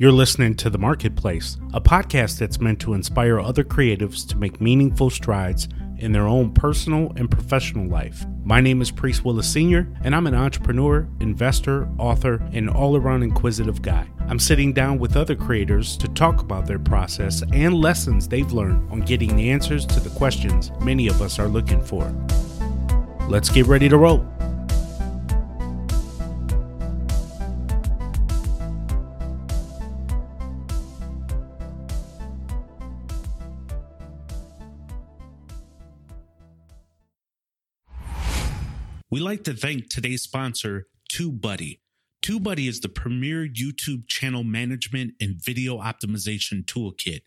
You're listening to The Marketplace, a podcast that's meant to inspire other creatives to make meaningful strides in their own personal and professional life. My name is Priest Willis Sr., and I'm an entrepreneur, investor, author, and all around inquisitive guy. I'm sitting down with other creators to talk about their process and lessons they've learned on getting the answers to the questions many of us are looking for. Let's get ready to roll. We like to thank today's sponsor, TubeBuddy. TubeBuddy is the premier YouTube channel management and video optimization toolkit.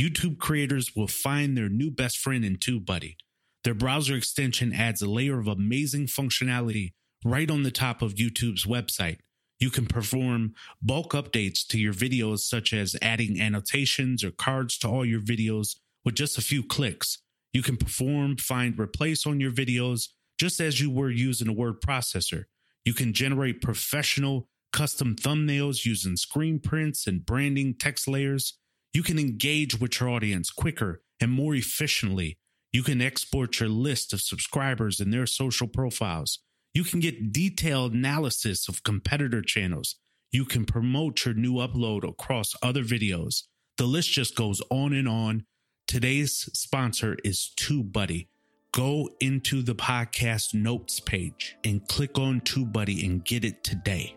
YouTube creators will find their new best friend in TubeBuddy. Their browser extension adds a layer of amazing functionality right on the top of YouTube's website. You can perform bulk updates to your videos, such as adding annotations or cards to all your videos with just a few clicks. You can perform find replace on your videos just as you were using a word processor. You can generate professional custom thumbnails using screen prints and branding text layers. You can engage with your audience quicker and more efficiently. You can export your list of subscribers and their social profiles. You can get detailed analysis of competitor channels. You can promote your new upload across other videos. The list just goes on and on. Today's sponsor is TubeBuddy go into the podcast notes page and click on TubeBuddy and get it today.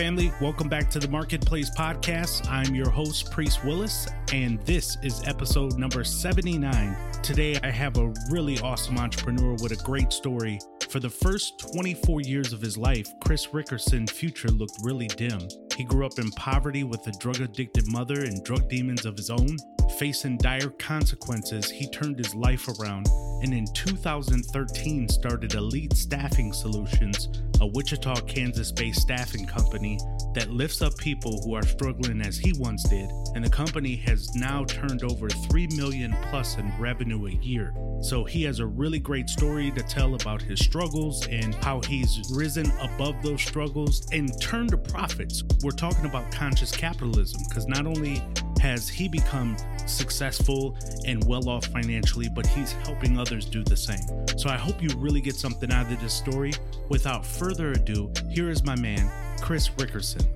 Family, welcome back to the Marketplace Podcast. I'm your host, Priest Willis, and this is episode number 79. Today, I have a really awesome entrepreneur with a great story. For the first 24 years of his life, Chris Rickerson's future looked really dim. He grew up in poverty with a drug addicted mother and drug demons of his own. Facing dire consequences, he turned his life around and in 2013 started Elite Staffing Solutions, a Wichita, Kansas based staffing company that lifts up people who are struggling as he once did. And the company has now turned over 3 million plus in revenue a year. So he has a really great story to tell about his struggles and how he's risen above those struggles and turned to profits. We're talking about conscious capitalism because not only has he become successful and well off financially, but he's helping others do the same. So I hope you really get something out of this story. Without further ado, here is my man, Chris Rickerson.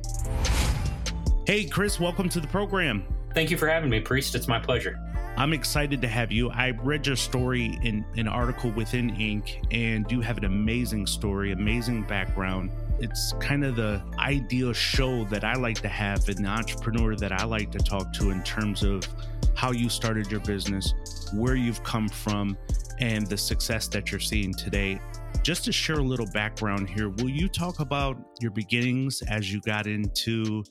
Hey, Chris, welcome to the program. Thank you for having me, Priest. It's my pleasure. I'm excited to have you. I read your story in an article within Inc., and you have an amazing story, amazing background it's kind of the ideal show that I like to have, an entrepreneur that I like to talk to in terms of how you started your business, where you've come from, and the success that you're seeing today. Just to share a little background here, will you talk about your beginnings as you got into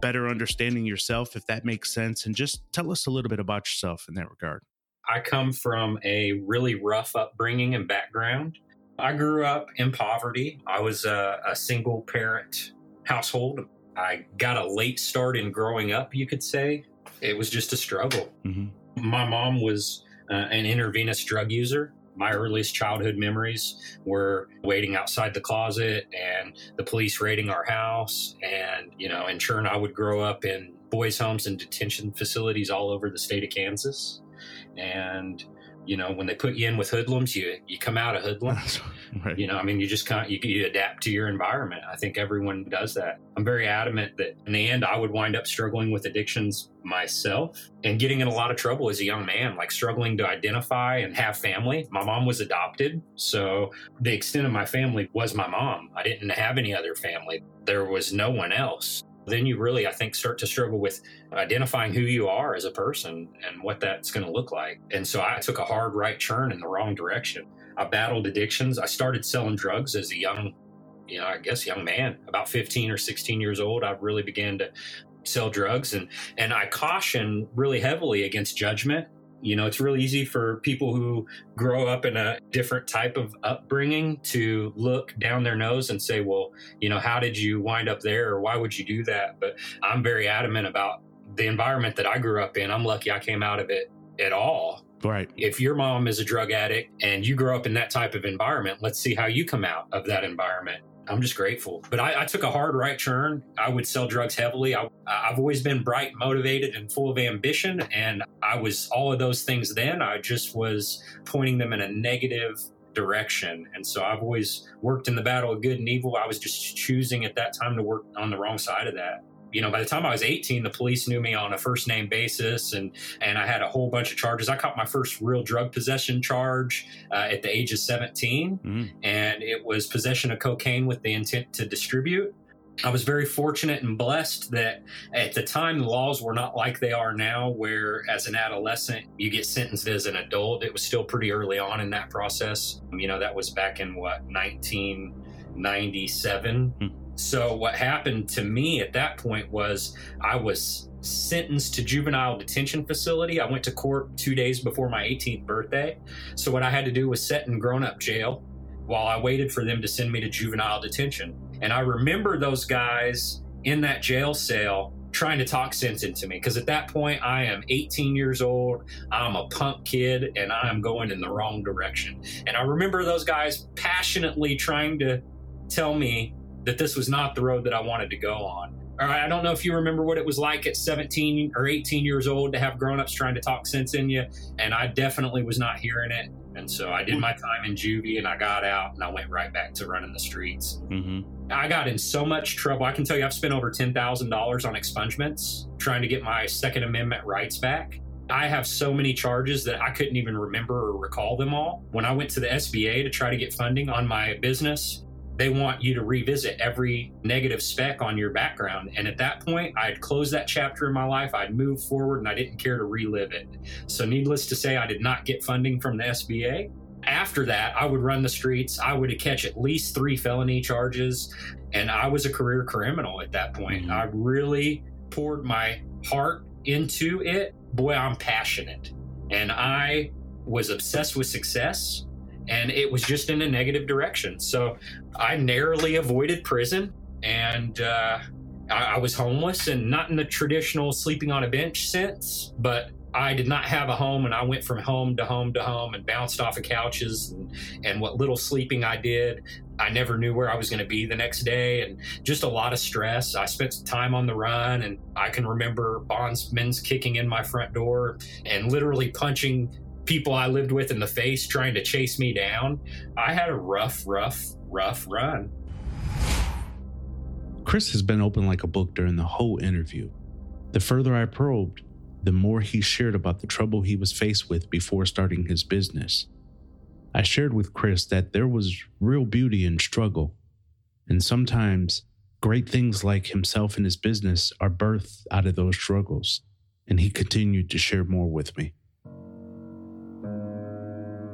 better understanding yourself, if that makes sense? And just tell us a little bit about yourself in that regard. I come from a really rough upbringing and background. I grew up in poverty. I was a, a single parent household. I got a late start in growing up, you could say. It was just a struggle. Mm-hmm. My mom was uh, an intravenous drug user. My earliest childhood memories were waiting outside the closet and the police raiding our house. And, you know, in turn, I would grow up in boys' homes and detention facilities all over the state of Kansas. And you know when they put you in with hoodlums you you come out a hoodlum. Right. you know i mean you just kind you, you adapt to your environment. I think everyone does that. I'm very adamant that in the end i would wind up struggling with addictions myself and getting in a lot of trouble as a young man like struggling to identify and have family. My mom was adopted so the extent of my family was my mom. I didn't have any other family. There was no one else then you really, I think, start to struggle with identifying who you are as a person and what that's going to look like. And so I took a hard right turn in the wrong direction. I battled addictions. I started selling drugs as a young, you know, I guess young man, about 15 or 16 years old. I really began to sell drugs and and I caution really heavily against judgment You know, it's really easy for people who grow up in a different type of upbringing to look down their nose and say, well, you know, how did you wind up there or why would you do that? But I'm very adamant about the environment that I grew up in. I'm lucky I came out of it at all. Right. If your mom is a drug addict and you grow up in that type of environment, let's see how you come out of that environment. I'm just grateful. But I, I, took a hard right turn. I would sell drugs heavily. I, have always been bright, motivated, and full of ambition. And I was all of those things then. I just was pointing them in a negative direction. And so I've always worked in the battle of good and evil. I was just choosing at that time to work on the wrong side of that you know, by the time I was 18, the police knew me on a first name basis, and and I had a whole bunch of charges. I caught my first real drug possession charge uh, at the age of 17, mm-hmm. and it was possession of cocaine with the intent to distribute. I was very fortunate and blessed that at the time the laws were not like they are now, where as an adolescent you get sentenced as an adult. It was still pretty early on in that process. You know, that was back in what 1997. Mm-hmm so what happened to me at that point was I was sentenced to juvenile detention facility. I went to court 2 days before my 18th birthday. So what I had to do was sit in grown-up jail while I waited for them to send me to juvenile detention. And I remember those guys in that jail cell trying to talk sense into me because at that point I am 18 years old, I'm a punk kid, and I am going in the wrong direction. And I remember those guys passionately trying to tell me that this was not the road that I wanted to go on. I don't know if you remember what it was like at 17 or 18 years old to have grown-ups trying to talk sense in you, and I definitely was not hearing it. And so I did my time in juvie, and I got out, and I went right back to running the streets. Mm-hmm. I got in so much trouble. I can tell you, I've spent over ten thousand dollars on expungements trying to get my Second Amendment rights back. I have so many charges that I couldn't even remember or recall them all. When I went to the SBA to try to get funding on my business, they want you to revisit every negative spec on your background. And at that point, I'd close that chapter in my life, I'd move forward, and I didn't care to relive it. So, needless to say, I did not get funding from the SBA. After that, I would run the streets. I would catch at least three felony charges. And I was a career criminal at that point. Mm-hmm. I really poured my heart into it. Boy, I'm passionate. And I was obsessed with success and it was just in a negative direction. So I narrowly avoided prison and uh, I, I, was homeless and not in the traditional sleeping on a bench sense, but I did not have a home and I went from home to home to home and bounced off of couches and, and what little sleeping I did. I never knew where I was going to be the next day and just a lot of stress. I spent time on the run and I can remember bondsmen's kicking in my front door and literally punching people I lived with in the face trying to chase me down. I had a rough, rough, rough run. Chris has been open like a book during the whole interview. The further I probed, the more he shared about the trouble he was faced with before starting his business. I shared with Chris that there was real beauty in struggle, and sometimes great things like himself and his business are birthed out of those struggles, and he continued to share more with me.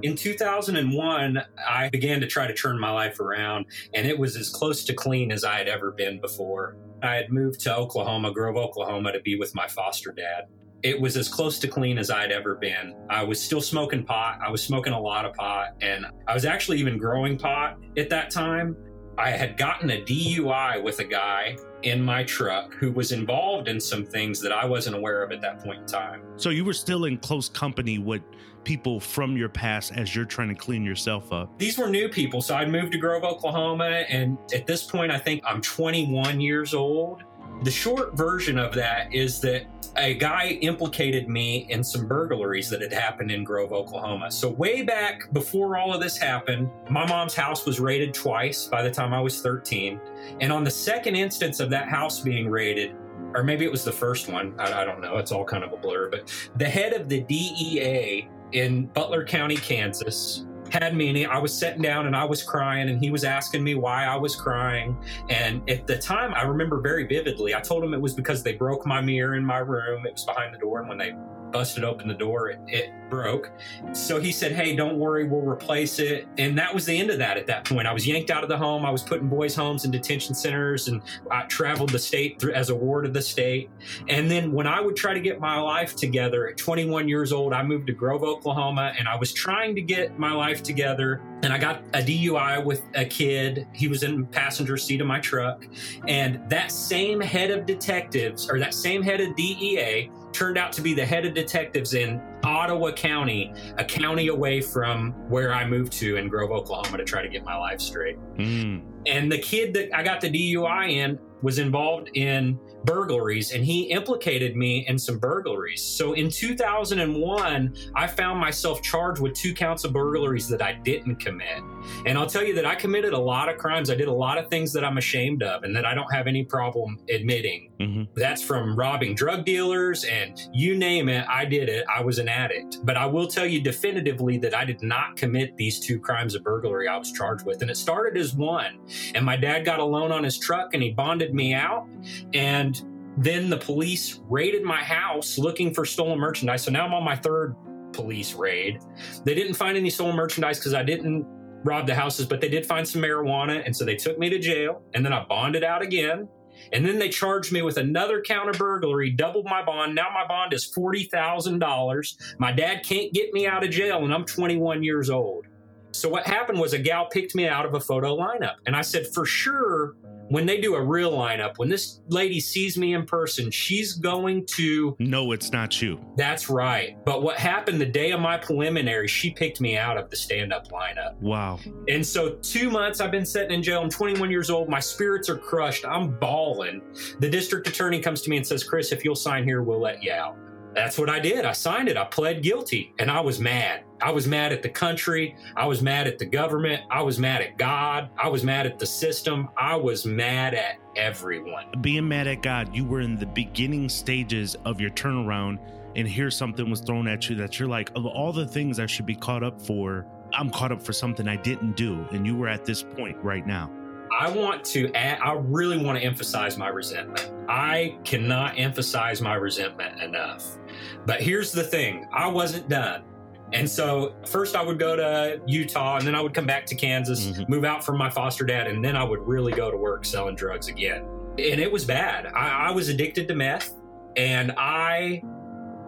In 2001, I began to try to turn my life around, and it was as close to clean as I had ever been before. I had moved to Oklahoma, Grove, Oklahoma, to be with my foster dad. It was as close to clean as I'd ever been. I was still smoking pot. I was smoking a lot of pot, and I was actually even growing pot at that time. I had gotten a DUI with a guy in my truck who was involved in some things that I wasn't aware of at that point in time. So you were still in close company with people from your past as you're trying to clean yourself up? These were new people. So I moved to Grove, Oklahoma. And at this point, I think I'm 21 years old. The short version of that is that a guy implicated me in some burglaries that had happened in Grove, Oklahoma. So, way back before all of this happened, my mom's house was raided twice by the time I was 13. And on the second instance of that house being raided, or maybe it was the first one, I, I don't know, it's all kind of a blur, but the head of the DEA in Butler County, Kansas, had me and I was sitting down and I was crying and he was asking me why I was crying. And at the time, I remember very vividly, I told him it was because they broke my mirror in my room. It was behind the door. And when they busted open the door. It, it broke. So he said, Hey, don't worry, we'll replace it. And that was the end of that at that point. I was yanked out of the home. I was put in boys' homes and detention centers, and I traveled the state through, as a ward of the state. And then when I would try to get my life together at 21 years old, I moved to Grove, Oklahoma, and I was trying to get my life together. And I got a DUI with a kid. He was in passenger seat of my truck. And that same head of detectives, or that same head of DEA, turned out to be the head of detectives in Ottawa County, a county away from where I moved to in Grove, Oklahoma to try to get my life straight. Mm. And the kid that I got the DUI in was involved in burglaries and he implicated me in some burglaries. So in 2001, I found myself charged with two counts of burglaries that I didn't commit. And I'll tell you that I committed a lot of crimes. I did a lot of things that I'm ashamed of and that I don't have any problem admitting. Mm-hmm. That's from robbing drug dealers and you name it, I did it. I was an addict. But I will tell you definitively that I did not commit these two crimes of burglary I was charged with. And it started as one. And my dad got a loan on his truck and he bonded me out. And then the police raided my house looking for stolen merchandise. So now I'm on my third police raid. They didn't find any stolen merchandise because I didn't rob the houses, but they did find some marijuana. And so they took me to jail. And then I bonded out again. And then they charged me with another count of burglary, doubled my bond. Now my bond is $40,000. My dad can't get me out of jail, and I'm 21 years old. So what happened was a gal picked me out of a photo lineup. And I said, for sure, when they do a real lineup, when this lady sees me in person, she's going to No, it's not you. That's right. But what happened the day of my preliminary, she picked me out of the stand up lineup. Wow. And so, two months I've been sitting in jail. I'm 21 years old. My spirits are crushed. I'm bawling. The district attorney comes to me and says, Chris, if you'll sign here, we'll let you out. That's what I did. I signed it. I pled guilty and I was mad. I was mad at the country. I was mad at the government. I was mad at God. I was mad at the system. I was mad at everyone. Being mad at God, you were in the beginning stages of your turnaround, and here something was thrown at you that you're like, of all the things I should be caught up for, I'm caught up for something I didn't do. And you were at this point right now. I want to add, I really want to emphasize my resentment. I cannot emphasize my resentment enough. But here's the thing I wasn't done. And so first I would go to Utah and then I would come back to Kansas, mm-hmm. move out from my foster dad, and then I would really go to work selling drugs again. And it was bad. I, I was addicted to meth and I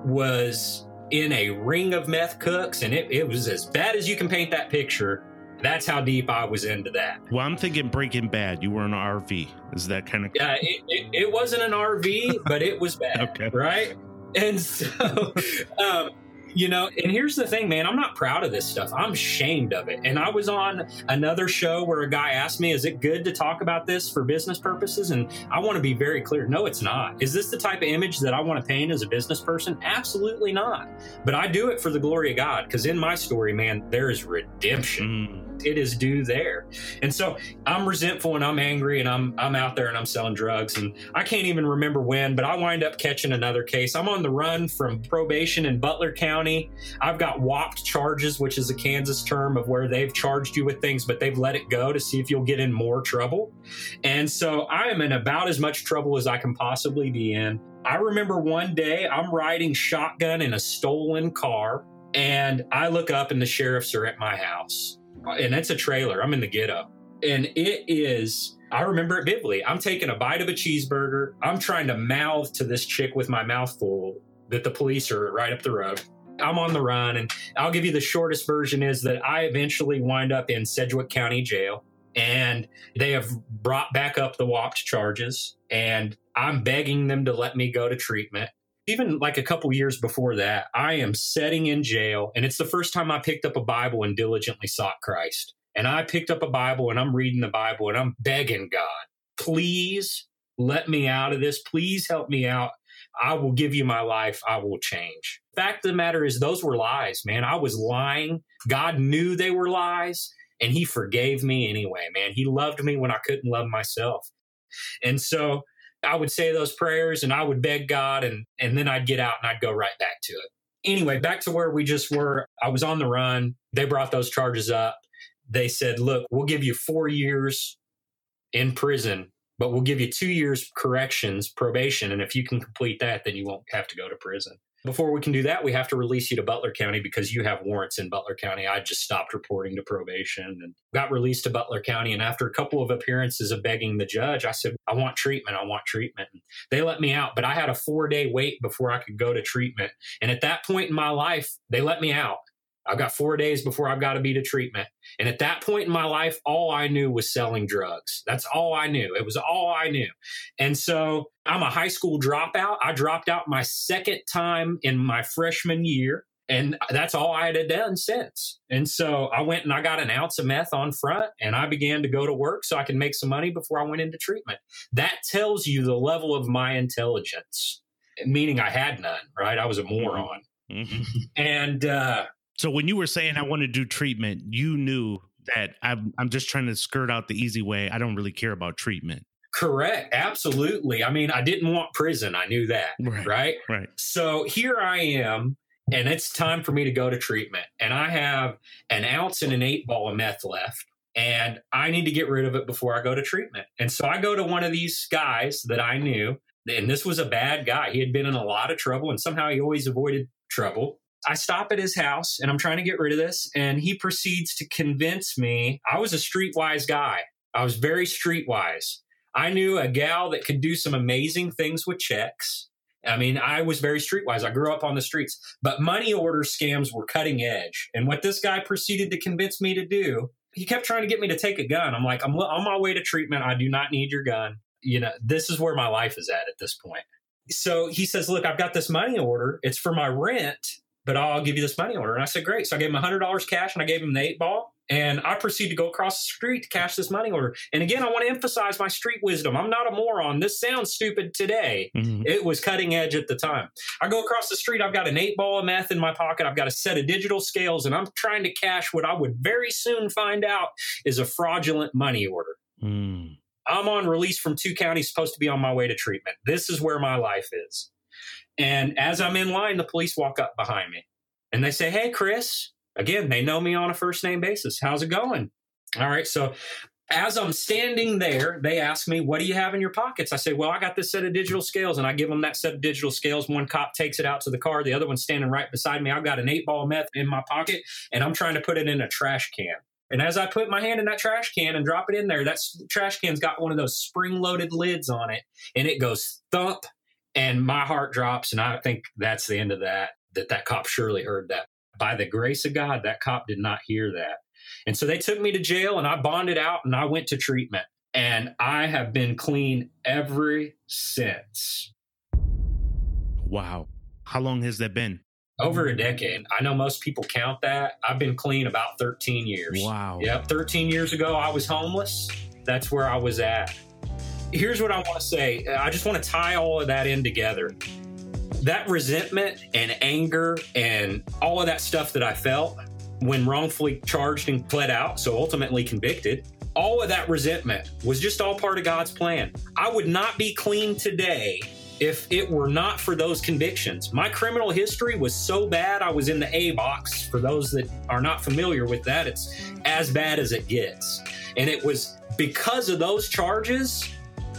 was in a ring of meth cooks and it, it was as bad as you can paint that picture. That's how deep I was into that. Well, I'm thinking Breaking Bad. You were in an RV. Is that kind of? Yeah, it, it, it wasn't an RV, but it was bad. okay. Right. And so, um, you know, and here's the thing, man, I'm not proud of this stuff. I'm ashamed of it. And I was on another show where a guy asked me, Is it good to talk about this for business purposes? And I want to be very clear no, it's not. Is this the type of image that I want to paint as a business person? Absolutely not. But I do it for the glory of God because in my story, man, there is redemption. Mm it is due there. And so I'm resentful and I'm angry and I'm I'm out there and I'm selling drugs and I can't even remember when, but I wind up catching another case. I'm on the run from probation in Butler County. I've got whopped charges, which is a Kansas term of where they've charged you with things, but they've let it go to see if you'll get in more trouble. And so I am in about as much trouble as I can possibly be in. I remember one day I'm riding shotgun in a stolen car and I look up and the sheriffs are at my house and that's a trailer. I'm in the ghetto. And it is, I remember it vividly. I'm taking a bite of a cheeseburger. I'm trying to mouth to this chick with my mouth full that the police are right up the road. I'm on the run, and I'll give you the shortest version is that I eventually wind up in Sedgwick County Jail, and they have brought back up the WAPT charges, and I'm begging them to let me go to treatment even like a couple years before that, I am sitting in jail, and it's the first time I picked up a Bible and diligently sought Christ. And I picked up a Bible and I'm reading the Bible and I'm begging God, please let me out of this. Please help me out. I will give you my life. I will change. Fact of the matter is, those were lies, man. I was lying. God knew they were lies and he forgave me anyway, man. He loved me when I couldn't love myself. And so I would say those prayers and I would beg God and and then I'd get out and I'd go right back to it. Anyway, back to where we just were. I was on the run. They brought those charges up. They said, "Look, we'll give you 4 years in prison, but we'll give you 2 years corrections, probation, and if you can complete that, then you won't have to go to prison." Before we can do that, we have to release you to Butler County because you have warrants in Butler County. I just stopped reporting to probation and got released to Butler County. And after a couple of appearances of begging the judge, I said, I want treatment. I want treatment. And they let me out, but I had a four day wait before I could go to treatment. And at that point in my life, they let me out. I've got four days before I've got to be to treatment. And at that point in my life, all I knew was selling drugs. That's all I knew. It was all I knew. And so I'm a high school dropout. I dropped out my second time in my freshman year. And that's all I had done since. And so I went and I got an ounce of meth on front and I began to go to work so I could make some money before I went into treatment. That tells you the level of my intelligence, meaning I had none, right? I was a moron. Mm-hmm. and uh, so when you were saying I mm-hmm. want to do treatment, you knew that I'm I'm just trying to skirt out the easy way. I don't really care about treatment. Correct. Absolutely. I mean, I didn't want prison. I knew that. Right. Right. right. So here I am, and it's time for me to go to treatment. And I have an ounce and an eight ball of meth left. And I need to get rid of it before I go to treatment. And so I go to one of these guys that I knew, and this was a bad guy. He had been in a lot of trouble, and somehow he always avoided trouble. I stop at his house and I'm trying to get rid of this. And he proceeds to convince me I was a streetwise guy. I was very streetwise. I knew a gal that could do some amazing things with checks. I mean, I was very streetwise. I grew up on the streets, but money order scams were cutting edge. And what this guy proceeded to convince me to do, he kept trying to get me to take a gun. I'm like, I'm on my way to treatment. I do not need your gun. You know, this is where my life is at at this point. So he says, Look, I've got this money order. It's for my rent but I'll give you this money order. And I said, great. So I gave him $100 cash and I gave him the eight ball. And I proceed to go across the street to cash this money order. And again, I want to emphasize my street wisdom. I'm not a moron. This sounds stupid today. Mm-hmm. It was cutting edge at the time. I go across the street. I've got an eight ball of meth in my pocket. I've got a set of digital scales, and I'm trying to cash what I would very soon find out is a fraudulent money order. Mm. I'm on release from two counties, supposed to be on my way to treatment. This is where my life is. And as I'm in line, the police walk up behind me and they say, Hey, Chris. Again, they know me on a first name basis. How's it going? All right. So as I'm standing there, they ask me, What do you have in your pockets? I say, Well, I got this set of digital scales, and I give them that set of digital scales. One cop takes it out to the car, the other one's standing right beside me. I've got an eight ball meth in my pocket, and I'm trying to put it in a trash can. And as I put my hand in that trash can and drop it in there, that trash can's got one of those spring loaded lids on it, and it goes thump and my heart drops and i think that's the end of that that that cop surely heard that by the grace of god that cop did not hear that and so they took me to jail and i bonded out and i went to treatment and i have been clean ever since wow how long has that been over a decade. I know most people count that. I've been clean about 13 years. Wow. Yep. 13 years ago, I was homeless. That's where I was at here's what I want to say. I just want to tie all of that in together. That resentment and anger and all of that stuff that I felt when wrongfully charged and pled out, so ultimately convicted, all of that resentment was just all part of God's plan. I would not be clean today if it were not for those convictions. My criminal history was so bad, I was in the A box. For those that are not familiar with that, it's as bad as it gets. And it was because of those charges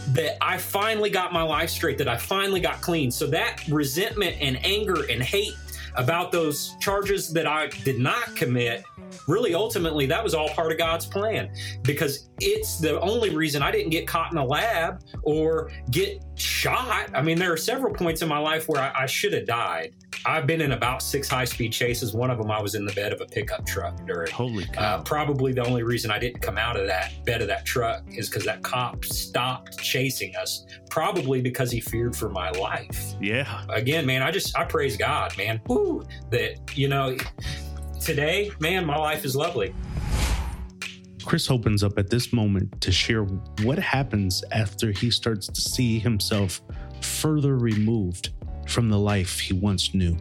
that I finally got my life straight, that I finally got clean. So that resentment and anger and hate about those charges that I did not commit, really ultimately, that was all part of God's plan because it's the only reason I didn't get caught in a lab or get shot. I mean, there are several points in my life where I, I should have died. I've been in about six high speed chases. One of them, I was in the bed of a pickup truck during. Holy uh, cow. Uh, probably the only reason I didn't come out of that bed of that truck is because that cop stopped chasing us, probably because he feared for my life. Yeah. Again, man, I just, I praise God, man. Woo, that, you know, today, man, my life is lovely. Chris opens up at this moment to share what happens after he starts to see himself further removed from the life he once knew.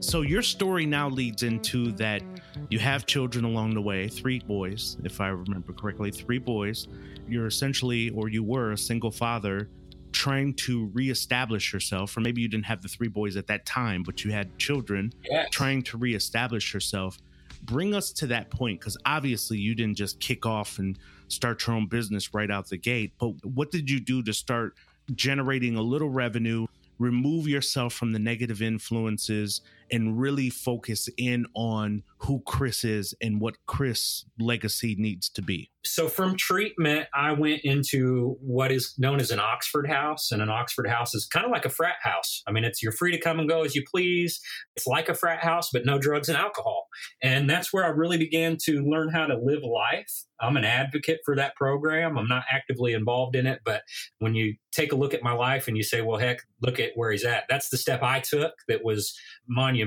So, your story now leads into that you have children along the way, three boys, if I remember correctly, three boys. You're essentially, or you were, a single father trying to reestablish yourself, or maybe you didn't have the three boys at that time, but you had children yes. trying to reestablish yourself bring us to that point because obviously you didn't just kick off and start your own business right out the gate but what did you do to start generating a little revenue remove yourself from the negative influences and really focus in on who Chris is and what Chris legacy needs to be? So from treatment, I went into what is known as an Oxford house, and an Oxford house is kind of like a frat house. I mean, it's you're free to come and go as you please. It's like a frat house, but no drugs and alcohol. And that's where I really began to learn how to live life. I'm an advocate for that program. I'm not actively involved in it, but when you take a look at my life and you say, well, heck, look at where he's at. That's the step I took that was monumental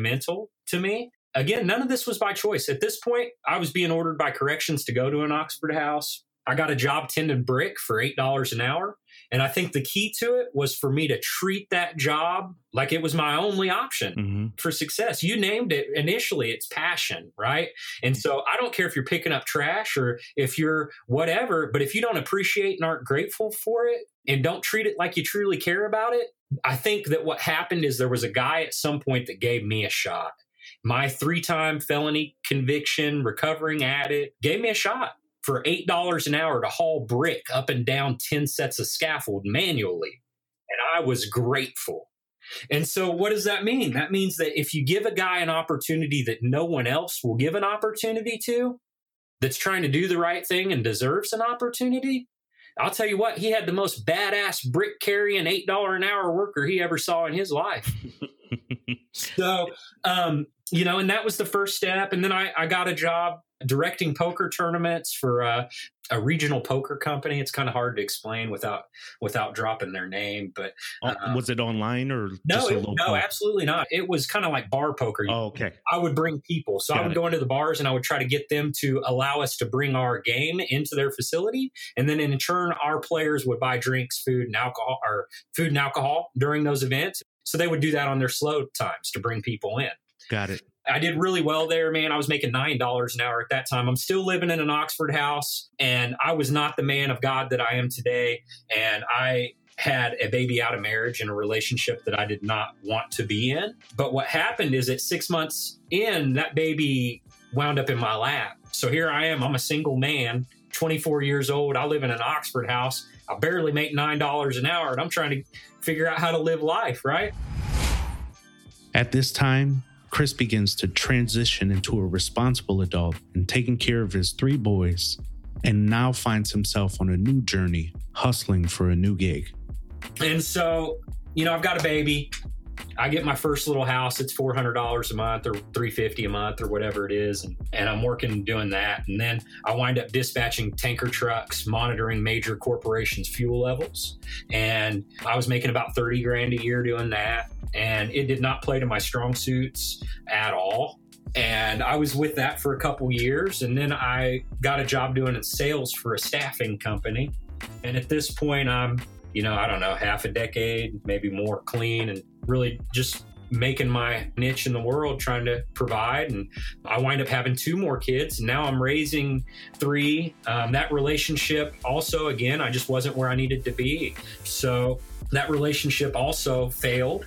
to me. Again, none of this was by choice. At this point, I was being ordered by corrections to go to an Oxford house. I got a job tending brick for $8 an hour. And I think the key to it was for me to treat that job like it was my only option mm-hmm. for success. You named it initially, it's passion, right? And so I don't care if you're picking up trash or if you're whatever, but if you don't appreciate and aren't grateful for it and don't treat it like you truly care about it, I think that what happened is there was a guy at some point that gave me a shot. My three time felony conviction, recovering addict, gave me a shot for $8 an hour to haul brick up and down 10 sets of scaffold manually. And I was grateful. And so, what does that mean? That means that if you give a guy an opportunity that no one else will give an opportunity to, that's trying to do the right thing and deserves an opportunity, I'll tell you what, he had the most badass brick carrying $8 an hour worker he ever saw in his life. so, um, you know, and that was the first step. And then I, I got a job directing poker tournaments for uh, a regional poker company. It's kind of hard to explain without without dropping their name. But um, was it online or no? It, no, absolutely not. It was kind of like bar poker. Oh, okay. I would bring people, so Got I would it. go into the bars and I would try to get them to allow us to bring our game into their facility, and then in turn, our players would buy drinks, food, and alcohol, or food and alcohol during those events. So they would do that on their slow times to bring people in. Got it. I did really well there, man. I was making $9 an hour at that time. I'm still living in an Oxford house, and I was not the man of God that I am today. And I had a baby out of marriage in a relationship that I did not want to be in. But what happened is at six months in, that baby wound up in my lap. So here I am. I'm a single man, 24 years old. I live in an Oxford house. I barely make $9 an hour, and I'm trying to figure out how to live life, right? At this time, Chris begins to transition into a responsible adult and taking care of his three boys, and now finds himself on a new journey, hustling for a new gig. And so, you know, I've got a baby. I get my first little house. It's four hundred dollars a month or three fifty a month or whatever it is, and, and I'm working doing that. And then I wind up dispatching tanker trucks, monitoring major corporations' fuel levels, and I was making about thirty grand a year doing that. And it did not play to my strong suits at all. And I was with that for a couple years, and then I got a job doing sales for a staffing company. And at this point, I'm you know, I don't know, half a decade, maybe more clean and really just making my niche in the world trying to provide. And i wind up having two more kids. Now i'm raising three. Um, that relationship also again i just wasn't where i needed to be. So that relationship also failed.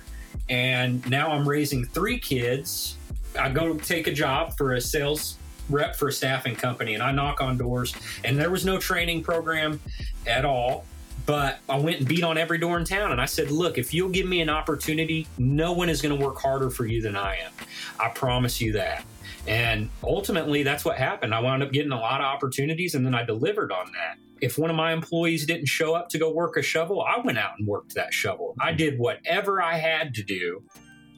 And now i'm raising three kids. I go take a job for a sales rep for a staffing company and i knock on doors. And there was no training program at all but I went and beat on every door in town and I said, Look, if you'll give me an opportunity, no one is going to work harder for you than I am. I promise you that. And ultimately, that's what happened. I wound up getting a lot of opportunities and then I delivered on that. If one of my employees didn't show up to go work a shovel, I went out and worked that shovel. I did whatever I had to do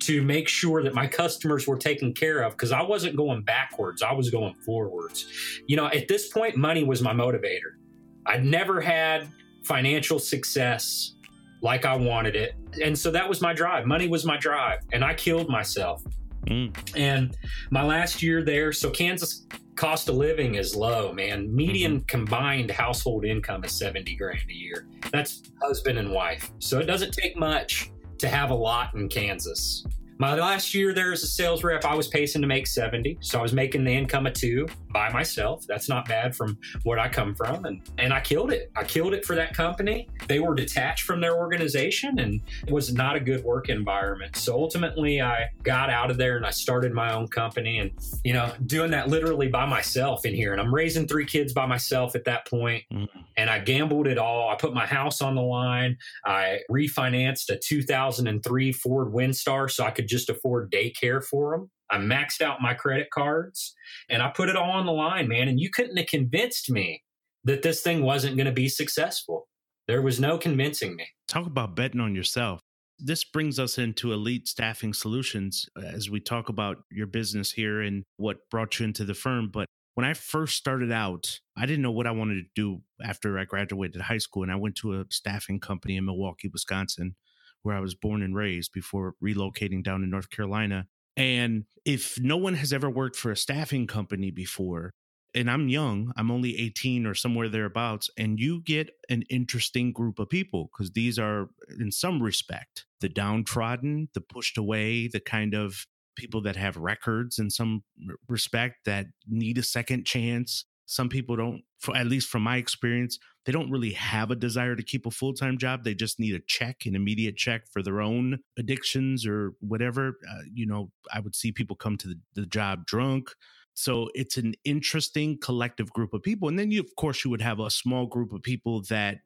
to make sure that my customers were taken care of because I wasn't going backwards, I was going forwards. You know, at this point, money was my motivator. I'd never had financial success like I wanted it. And so that was my drive. Money was my drive. And I killed myself. Mm. And my last year there, so Kansas cost of living is low, man. Median mm-hmm. combined household income is 70 grand a year. That's husband and wife. So it doesn't take much to have a lot in Kansas. My last year there as a sales rep, I was pacing to make 70. So I was making the income of two by myself. That's not bad from what I come from. And, and I killed it. I killed it for that company. They were detached from their organization and it was not a good work environment. So ultimately, I got out of there and I started my own company and, you know, doing that literally by myself in here. And I'm raising three kids by myself at that point. Mm-hmm. And I gambled it all. I put my house on the line. I refinanced a 2003 Ford Windstar so I could just afford daycare for them. I maxed out my credit cards and I put it all on the line, man. And you couldn't have convinced me that this thing wasn't going to be successful. There was no convincing me. Talk about betting on yourself. This brings us into Elite Staffing Solutions uh, as we talk about your business here and what brought you into the firm. But when I first started out, I didn't know what I wanted to do after I graduated high school. And I went to a staffing company in Milwaukee, Wisconsin, where I was born and raised before relocating down to North Carolina. And if no one has ever worked for a staffing company before, and I'm young, I'm only 18 or somewhere thereabouts, and you get an interesting group of people because these are, in some respect, the downtrodden, the pushed away, the kind of people that have records in some respect that need a second chance. Some people don't, for, at least from my experience, they don't really have a desire to keep a full time job. They just need a check, an immediate check for their own addictions or whatever. Uh, you know, I would see people come to the, the job drunk. So it's an interesting collective group of people. And then you, of course, you would have a small group of people that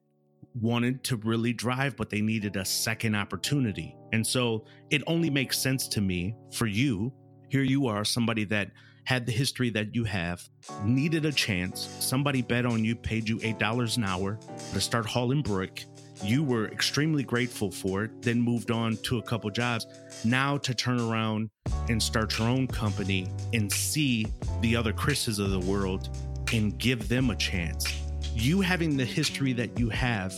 wanted to really drive, but they needed a second opportunity. And so it only makes sense to me for you. Here you are, somebody that had the history that you have, needed a chance. Somebody bet on you, paid you $8 an hour to start hauling brick. You were extremely grateful for it, then moved on to a couple jobs. Now to turn around and start your own company and see the other Chris's of the world and give them a chance you having the history that you have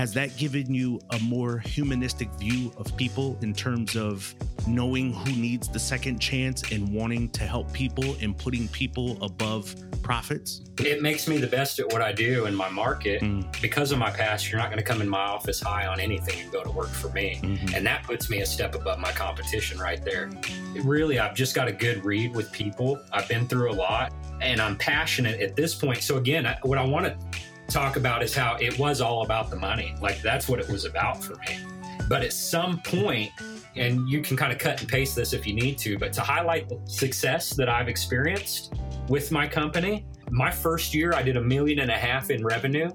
has that given you a more humanistic view of people in terms of knowing who needs the second chance and wanting to help people and putting people above profits? It makes me the best at what I do in my market. Mm. Because of my past, you're not going to come in my office high on anything and go to work for me. Mm-hmm. And that puts me a step above my competition right there. It really, I've just got a good read with people. I've been through a lot and I'm passionate at this point. So again, what I want to talk about is how it was all about the money. Like that's what it was about for me. But at some point, and you can kind of cut and paste this if you need to, but to highlight the success that I've experienced with my company, my first year I did a million and a half in revenue.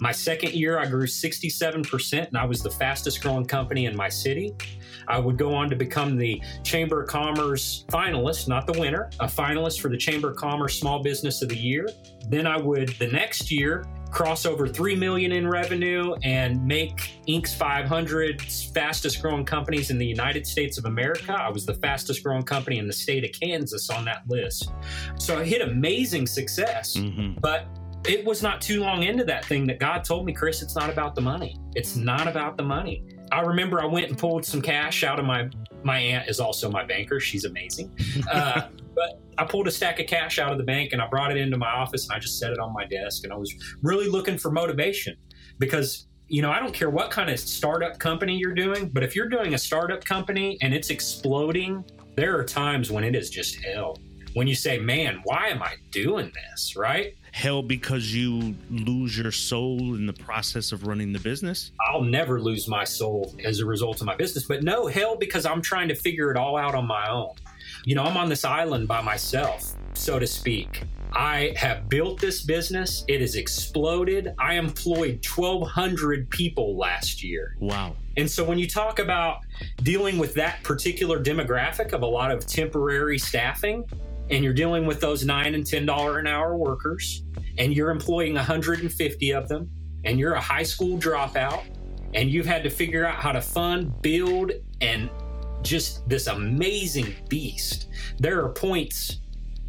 My second year I grew 67% and I was the fastest growing company in my city. I would go on to become the Chamber of Commerce finalist, not the winner, a finalist for the Chamber of Commerce Small Business of the Year. Then I would the next year cross over 3 million in revenue and make Inc.'s 500 fastest growing companies in the United States of America. I was the fastest growing company in the state of Kansas on that list. So I hit amazing success. Mm-hmm. But it was not too long into that thing that God told me, Chris, it's not about the money. It's not about the money. I remember I went and pulled some cash out of my my aunt is also my banker. She's amazing. Uh, I pulled a stack of cash out of the bank and I brought it into my office and I just set it on my desk. And I was really looking for motivation because, you know, I don't care what kind of startup company you're doing, but if you're doing a startup company and it's exploding, there are times when it is just hell. When you say, man, why am I doing this? Right? hell because you lose your soul in the process of running the business? I'll never lose my soul as a result of my business, but no, hell because I'm trying to figure it all out on my own. You know, I'm on this island by myself, so to speak. I have built this business. It has exploded. I employed 1,200 people last year. Wow. And so when you talk about dealing with that particular demographic of a lot of temporary staffing, and you're dealing with those nine and ten dollar an hour workers, and you're employing 150 of them, and you're a high school dropout, and you've had to figure out how to fund, build, and just this amazing beast. There are points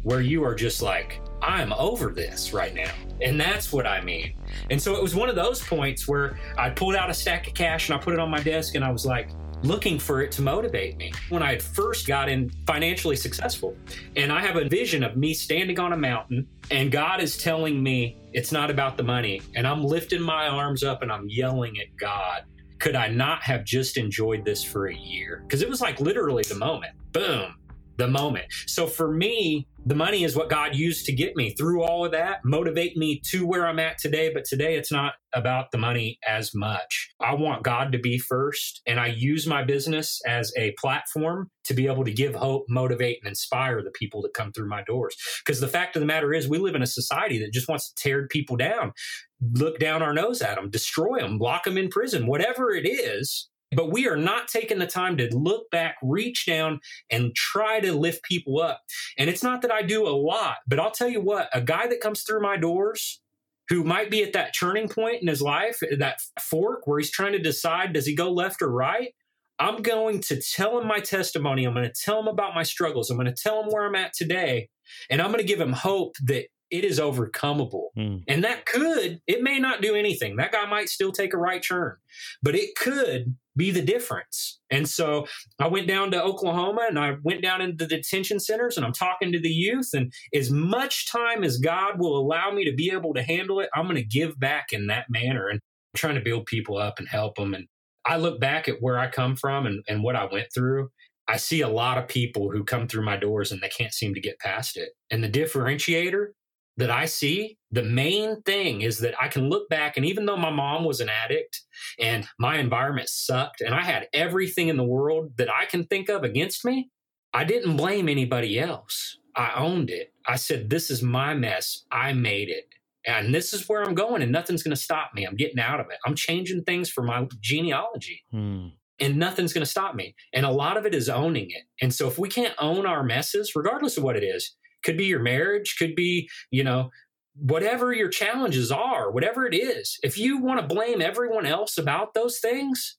where you are just like, I'm over this right now. And that's what I mean. And so it was one of those points where I pulled out a stack of cash and I put it on my desk and I was like, looking for it to motivate me when I had first got in financially successful. And I have a vision of me standing on a mountain and God is telling me it's not about the money. And I'm lifting my arms up and I'm yelling at God could I not have just enjoyed this for a year? Because it was like literally the moment. Boom the moment. So for me, the money is what God used to get me through all of that, motivate me to where I'm at today. But today it's not about the money as much. I want God to be first, and I use my business as a platform to be able to give hope, motivate, and inspire the people that come through my doors. Because the fact of the matter is, we live in a society that just wants to tear people down, look down our nose at them, destroy them, lock them in prison, whatever it is. But we are not taking the time to look back, reach down, and try to lift people up. And it's not that I do a lot, but I'll tell you what, a guy that comes through my doors who might be at that turning point in his life, that fork where he's trying to decide does he go left or right? I'm going to tell him my testimony. I'm going to tell him about my struggles. I'm going to tell him where I'm at today. And I'm going to give him hope that it is overcomable. Mm. And that could, it may not do anything. That guy might still take a right turn, but it could be the difference. And so I went down to Oklahoma and I went down into the detention centers and I'm talking to the youth. And as much time as God will allow me to be able to handle it, I'm going to give back in that manner and I'm trying to build people up and help them. And I look back at where I come from and, and what I went through. I see a lot of people who come through my doors and they can't seem to get past it. And the differentiator that I see, the main thing is that I can look back and even though my mom was an addict and my environment sucked and I had everything in the world that I can think of against me, I didn't blame anybody else. I owned it. I said, This is my mess. I made it. And this is where I'm going, and nothing's going to stop me. I'm getting out of it. I'm changing things for my genealogy. Hmm and nothing's going to stop me. And a lot of it is owning it. And so if we can't own our messes, regardless of what it is, could be your marriage, could be, you know, whatever your challenges are, whatever it is. If you want to blame everyone else about those things,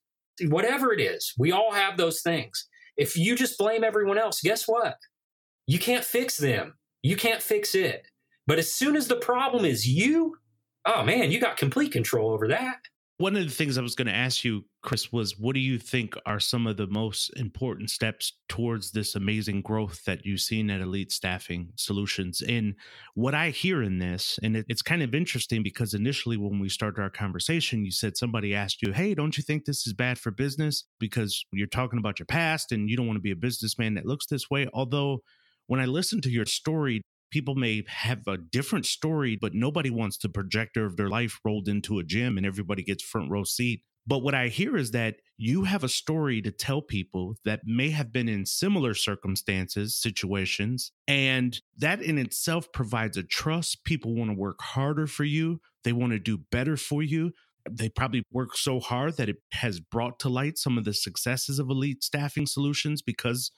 whatever it is, we all have those things. If you just blame everyone else, guess what? You can't fix them. You can't fix it. But as soon as the problem is you, oh man, you got complete control over that. One of the things I was going to ask you, Chris, was what do you think are some of the most important steps towards this amazing growth that you've seen at Elite Staffing Solutions? And what I hear in this, and it, it's kind of interesting because initially when we started our conversation, you said somebody asked you, Hey, don't you think this is bad for business? Because you're talking about your past and you don't want to be a businessman that looks this way. Although, when I listen to your story, people may have a different story, but nobody wants the projector of their life rolled into a gym and everybody gets front row seat. But what I hear is that you have a story to tell people that may have been in similar circumstances, situations, and that in itself provides a trust. People want to work harder for you, they want to do better for you. They probably work so hard that it has brought to light some of the successes of elite staffing solutions because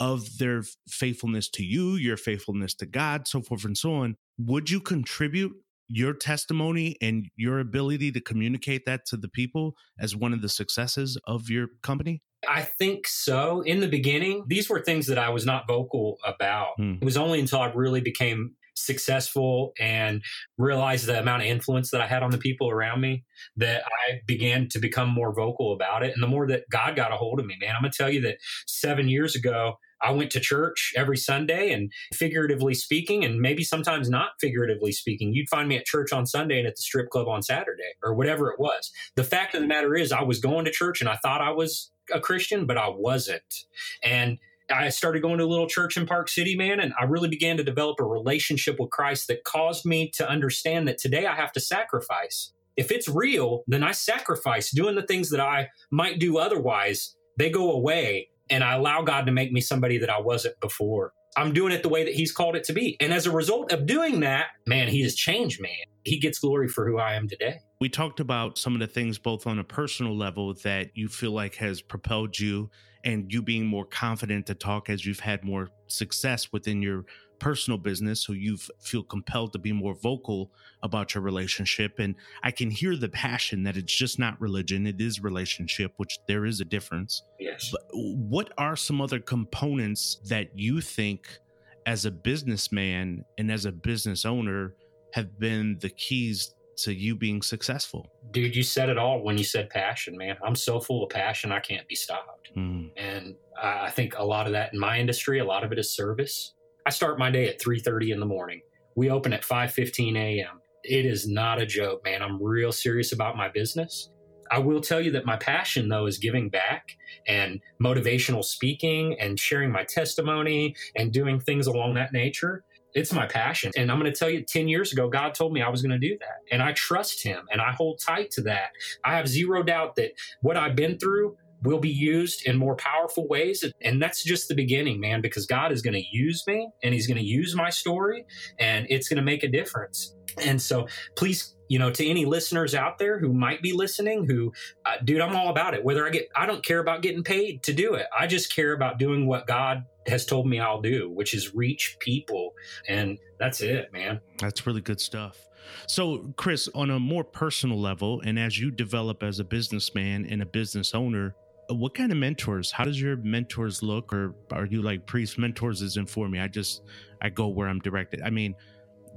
of their faithfulness to you, your faithfulness to God, so forth and so on. Would you contribute your testimony and your ability to communicate that to the people as one of the successes of your company? I think so. In the beginning, these were things that I was not vocal about. Hmm. It was only until I really became successful and realized the amount of influence that I had on the people around me that I began to become more vocal about it. And the more that God got a hold of me, man, I'm going to tell you that seven years ago, I went to church every Sunday and figuratively speaking, and maybe sometimes not figuratively speaking, you'd find me at church on Sunday and at the strip club on Saturday or whatever it was. The fact of the matter is, I was going to church and I thought I was a Christian, but I wasn't. And I started going to a little church in Park City, man, and I really began to develop a relationship with Christ that caused me to understand that today I have to sacrifice. If it's real, then I sacrifice doing the things that I might do otherwise. They go away and I allow God to make me somebody that I wasn't before. I'm doing it the way that He's called it to be. And as a result of doing that, man, He has changed me. He gets glory for who I am today. We talked about some of the things both on a personal level that you feel like has propelled you and you being more confident to talk as you've had more success within your personal business so you feel compelled to be more vocal about your relationship and i can hear the passion that it's just not religion it is relationship which there is a difference. Yes. But what are some other components that you think as a businessman and as a business owner have been the keys to you being successful? Dude you said it all when you said passion man. I'm so full of passion i can't be stopped. Mm. and i think a lot of that in my industry a lot of it is service I start my day at 3:30 in the morning. We open at 5:15 a.m. It is not a joke, man. I'm real serious about my business. I will tell you that my passion, though, is giving back and motivational speaking and sharing my testimony and doing things along that nature. It's my passion. And I'm going to tell you, 10 years ago, God told me I was going to do that. And I trust Him and I hold tight to that. I have zero doubt that what I've been through will be used in more powerful ways. And that's just the beginning, man, because God is going to use me and He's going to use my story and it's going to make a difference. And so please you know, to any listeners out there who might be listening, who, uh, dude, I'm all about it. Whether I get, I don't care about getting paid to do it. I just care about doing what God has told me I'll do, which is reach people. And that's it, man. That's really good stuff. So, Chris, on a more personal level, and as you develop as a businessman and a business owner, what kind of mentors how does your mentors look or are you like priest mentors isn't for me i just i go where i'm directed i mean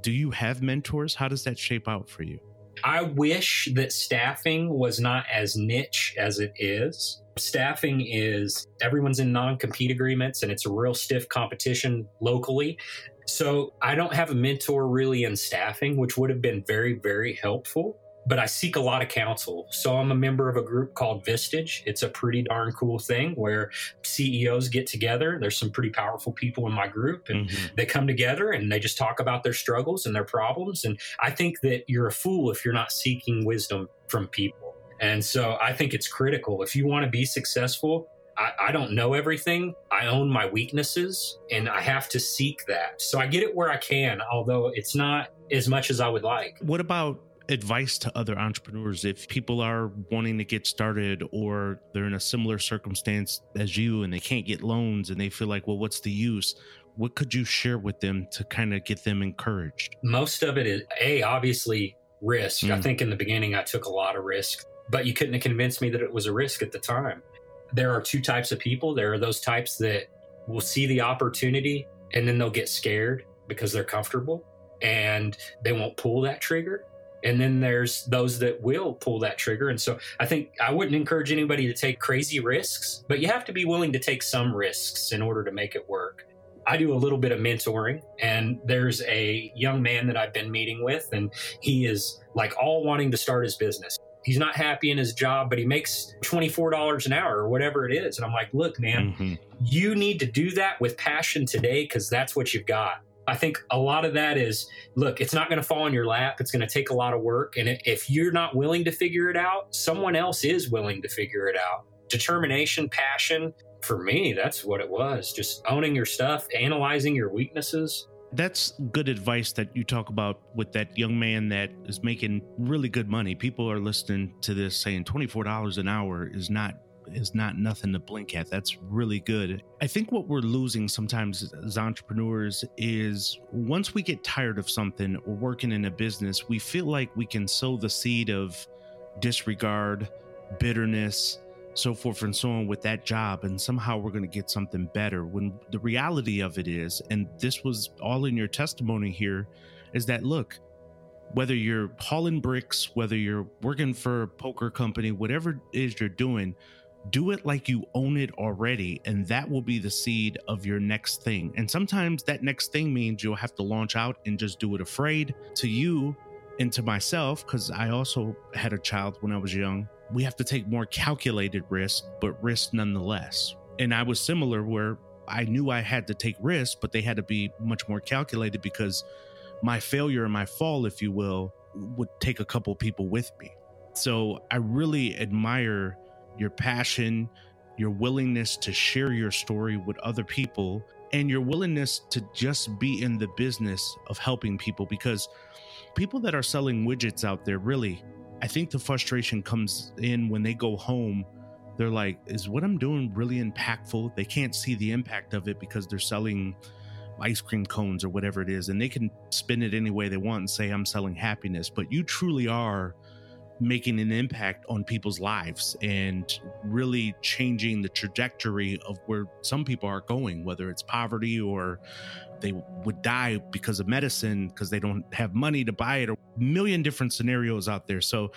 do you have mentors? How does that shape out for you? I wish that staffing was not as niche as it is. Staffing is everyone's in non compete agreements and it's a real stiff competition locally. So I don't have a mentor really in staffing, which would have been very, very helpful but I seek a lot of counsel. So I'm a member of a group called Vistage. It's a pretty darn cool thing where CEOs get together. There's some pretty powerful people in my group, and mm-hmm. they come together and they just talk about their struggles and their problems. And I think that you're a fool if you're not seeking wisdom from people. And so I think it's critical. If you want to be successful, I, I, don't know everything. I own my weaknesses and I have to seek that. So I get it where I can, although it's not as much as I would like. What about advice to other entrepreneurs if people are wanting to get started or they're in a similar circumstance as you and they can't get loans and they feel like, well, what's the use? What could you share with them to kind of get them encouraged? Most of it is A, obviously risk. Mm. I think in the beginning I took a lot of risk, but you couldn't have convinced me that it was a risk at the time. There are two types of people. There are those types that will see the opportunity and then they'll get scared because they're comfortable and they won't pull that trigger and then there's those that will pull that trigger. And so i think i wouldn't encourage anybody to take crazy risks but you have to be willing to take some risks in order to make it work. I do a little bit of mentoring and there's a young man that i've been meeting with and he is like all wanting to start his business. He's not happy in his job but he makes $24 an hour or whatever it is. And i'm like look man mm-hmm. you need to do that with passion today because that's what you've got I think a lot of that is look, it's not going to fall in your lap. It's going to take a lot of work. And if you're not willing to figure it out, someone else is willing to figure it out. Determination, passion, for me, that's what it was. Just owning your stuff, analyzing your weaknesses. That's good advice that you talk about with that young man that is making really good money. People are listening to this saying $24 an hour is not is not nothing to blink at. That's really good. I think what we're losing sometimes as entrepreneurs is once we get tired of something or working in a business, we feel like we can sow the seed of disregard, bitterness, so forth and so on with that job and somehow we're going to get something better when the reality of it is and this was all in your testimony here is that look whether you're hauling bricks whether you're working for a poker company whatever it is you're doing do it like you own it already and that will be the seed of your next thing. And sometimes that next thing means you'll have to launch out and just do it afraid to you and to myself because i also had a child when i was young. We have to take more calculated risk but risk nonetheless. And i was similar where i knew i had to take risks but they had to be much more calculated because my failure and my fall if you will would take a couple people with me. So i really admire your passion, your willingness to share your story with other people, and your willingness to just be in the business of helping people because people that are selling widgets out there really I think the frustration comes in when they go home. They're like, is what I'm doing really impactful? They can't see the impact of it because they're selling ice cream cones or whatever it is. And they can spin it any way they want and say, I'm selling happiness. But you truly are making an impact on people's lives and really changing the trajectory of where some people are going, whether it's poverty or they would die because of medicine because they don't have money to buy it, or a million different scenarios out there. So,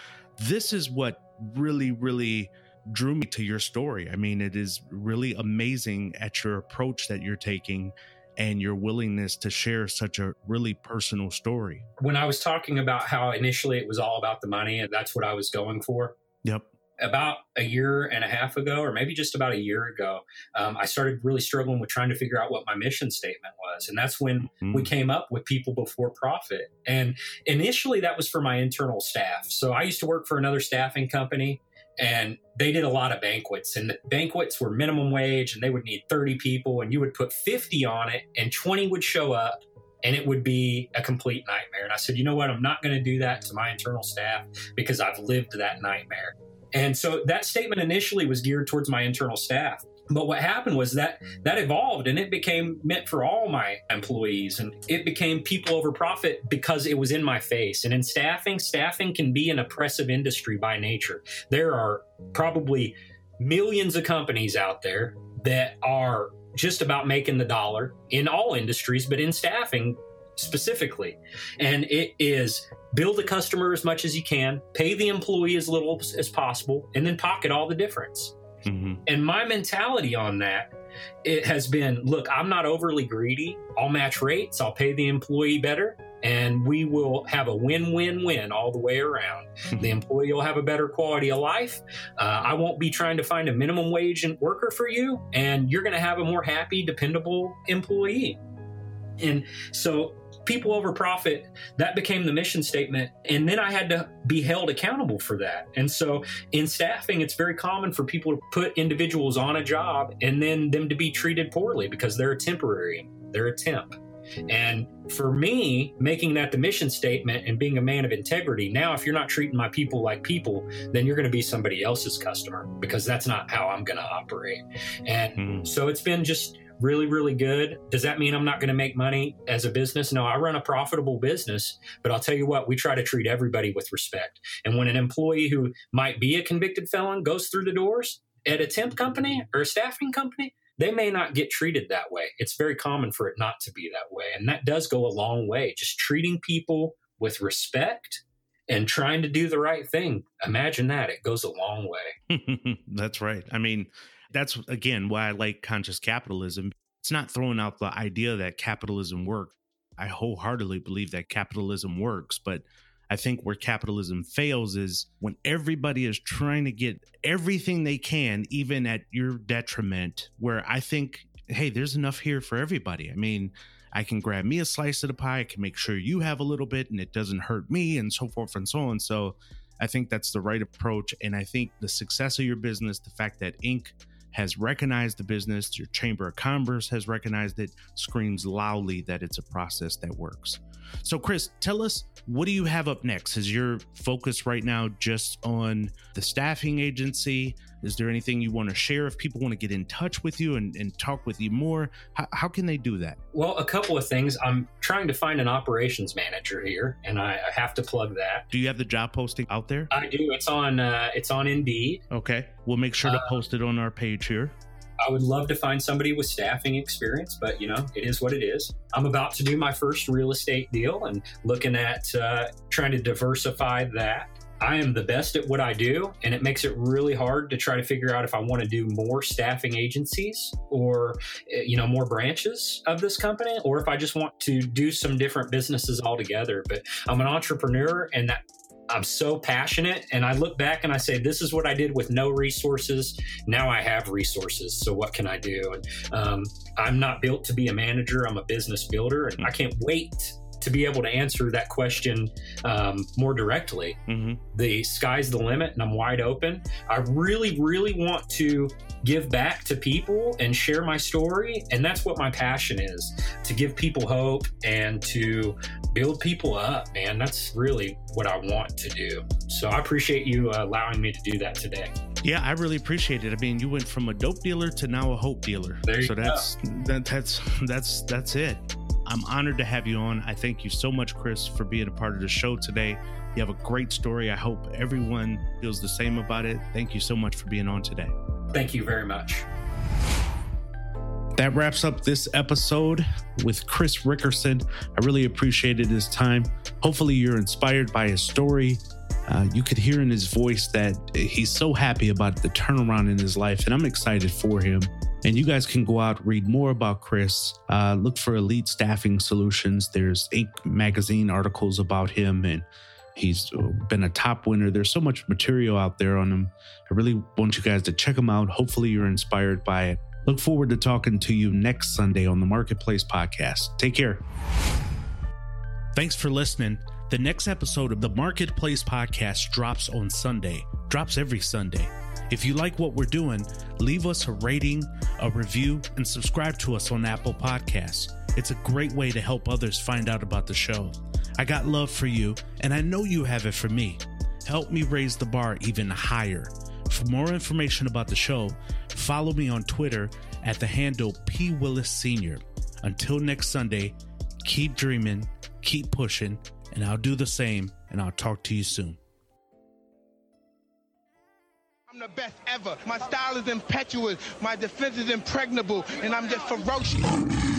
this is what really, really drew me to your story. I mean, it is really amazing at your approach that you're taking and your willingness to share such a really personal story. When I was talking about how initially it was all about the money and that's what I was going for. Yep. about a year and a half ago, or maybe just about a year ago, um, I started really struggling with trying to figure out what my mission statement was. And that's when mm-hmm. we came up with People Before Profit. And initially, that was for my internal staff. So I used to work for another staffing company and they did a lot of banquets and the banquets were minimum wage and they would need 30 people and you would put 50 on it and 20 would show up and it would be a complete nightmare. And i said you know what? I'm not going to do that to my internal staff because i've lived that nightmare. And so that statement initially was geared towards my internal staff but what happened was that mm. that evolved and it became meant for all my employees and it became people over profit because it was in my face. And in staffing staffing can be an oppressive industry by nature. There are probably millions of companies out there that are just about making the dollar in all industries but in staffing specifically. And it is build a customer as much as you can pay the employee as little as possible and then pocket all the difference Mm-hmm. And my mentality on that it has been look, I'm not overly greedy. I'll match rates, I'll pay the employee better, and we will have a win win win all the way around. Mm-hmm. The employee will have a better quality of life. Uh, I won't be trying to find a minimum wage worker for you, and you're going to have a more happy, dependable employee. And so people over profit that became the mission statement and then i had to be held accountable for that and so in staffing it's very common for people to put individuals on a job and then them to be treated poorly because they're a temporary they're a temp and for me, making that the mission statement and being a man of integrity, now if you're not treating my people like people, then you're going to be somebody else's customer because that's not how I'm going to operate. And mm. so it's been just really, really good. Does that mean I'm not going to make money as a business? No, I run a profitable business, but I'll tell you what, we try to treat everybody with respect. And when an employee who might be a convicted felon goes through the doors at a temp company or a staffing company, they may not get treated that way. It's very common for it not to be that way. And that does go a long way. Just treating people with respect and trying to do the right thing. Imagine that. It goes a long way. That's right. I mean, that's again why I like conscious capitalism. It's not throwing out the idea that capitalism works. I wholeheartedly believe that capitalism works, but I think where capitalism fails is when everybody is trying to get everything they can, even at your detriment, where I think, hey, there's enough here for everybody. I mean, I can grab me a slice of the pie, I can make sure you have a little bit and it doesn't hurt me, and so forth and so on. So I think that's the right approach. And I think the success of your business, the fact that Inc has recognized the business, your Chamber of Commerce has recognized it, screams loudly that it's a process that works. So, Chris, tell us what do you have up next? Is your focus right now just on the staffing agency? Is there anything you want to share if people want to get in touch with you and, and talk with you more? How, how, can they do that? Well, a couple of things. I'm trying to find an operations manager here, and I, I have to plug that. Do you have the job posting out there? I do. It's on. Uh, it's on Indeed. Okay, we'll make sure to uh, post it on our page here. I would love to find somebody with staffing experience, but you know, it is what it is. I'm about to do my first real estate deal and looking at uh, trying to diversify that. I am the best at what I do, and it makes it really hard to try to figure out if I want to do more staffing agencies or, eh, you know, more branches of this company, or if I just want to do some different businesses altogether. But I'm an entrepreneur, and that I'm so passionate and I look back and I say, this is what I did with no resources. Now I have resources. So what can I do? And um, I'm not built to be a manager. I'm a business builder and I can't wait to be able to answer that question um, more directly. Mm-hmm. The sky's the limit and I'm wide open. I really, really want to give back to people and share my story. And that's what my passion is to give people hope and to build people up, man. That's really what I want to do. So I appreciate you uh, allowing me to do that today. Yeah, I really appreciate it. I mean, you went from a dope dealer to now a hope dealer. so that's that, that's that's that's it. I'm honored to have you on. I thank you so much, Chris, for being a part of the show today. You have a great story. I hope everyone feels the same about it. Thank you so much for being on today. Thank you very much. That wraps up this episode with Chris Rickerson. I really appreciated his time. Hopefully, you're inspired by his story. Uh, you could hear in his voice that he's so happy about the turnaround in his life, and I'm excited for him. And you guys can go out, read more about Chris, uh, look for Elite Staffing Solutions. There's Inc. magazine articles about him and He's been a top winner. There's so much material out there on him. I really want you guys to check him out. Hopefully, you're inspired by it. Look forward to talking to you next Sunday on the Marketplace Podcast. Take care. Thanks for listening. The next episode of the Marketplace Podcast drops on Sunday, drops every Sunday. If you like what we're doing, leave us a rating, a review, and subscribe to us on Apple Podcasts. It's a great way to help others find out about the show. I got love for you, and I know you have it for me. Help me raise the bar even higher. For more information about the show, follow me on Twitter at the handle P. Willis Sr. Until next Sunday, keep dreaming, keep pushing, and I'll do the same, and I'll talk to you soon. The best ever. My style is impetuous. My defense is impregnable, and I'm just ferocious.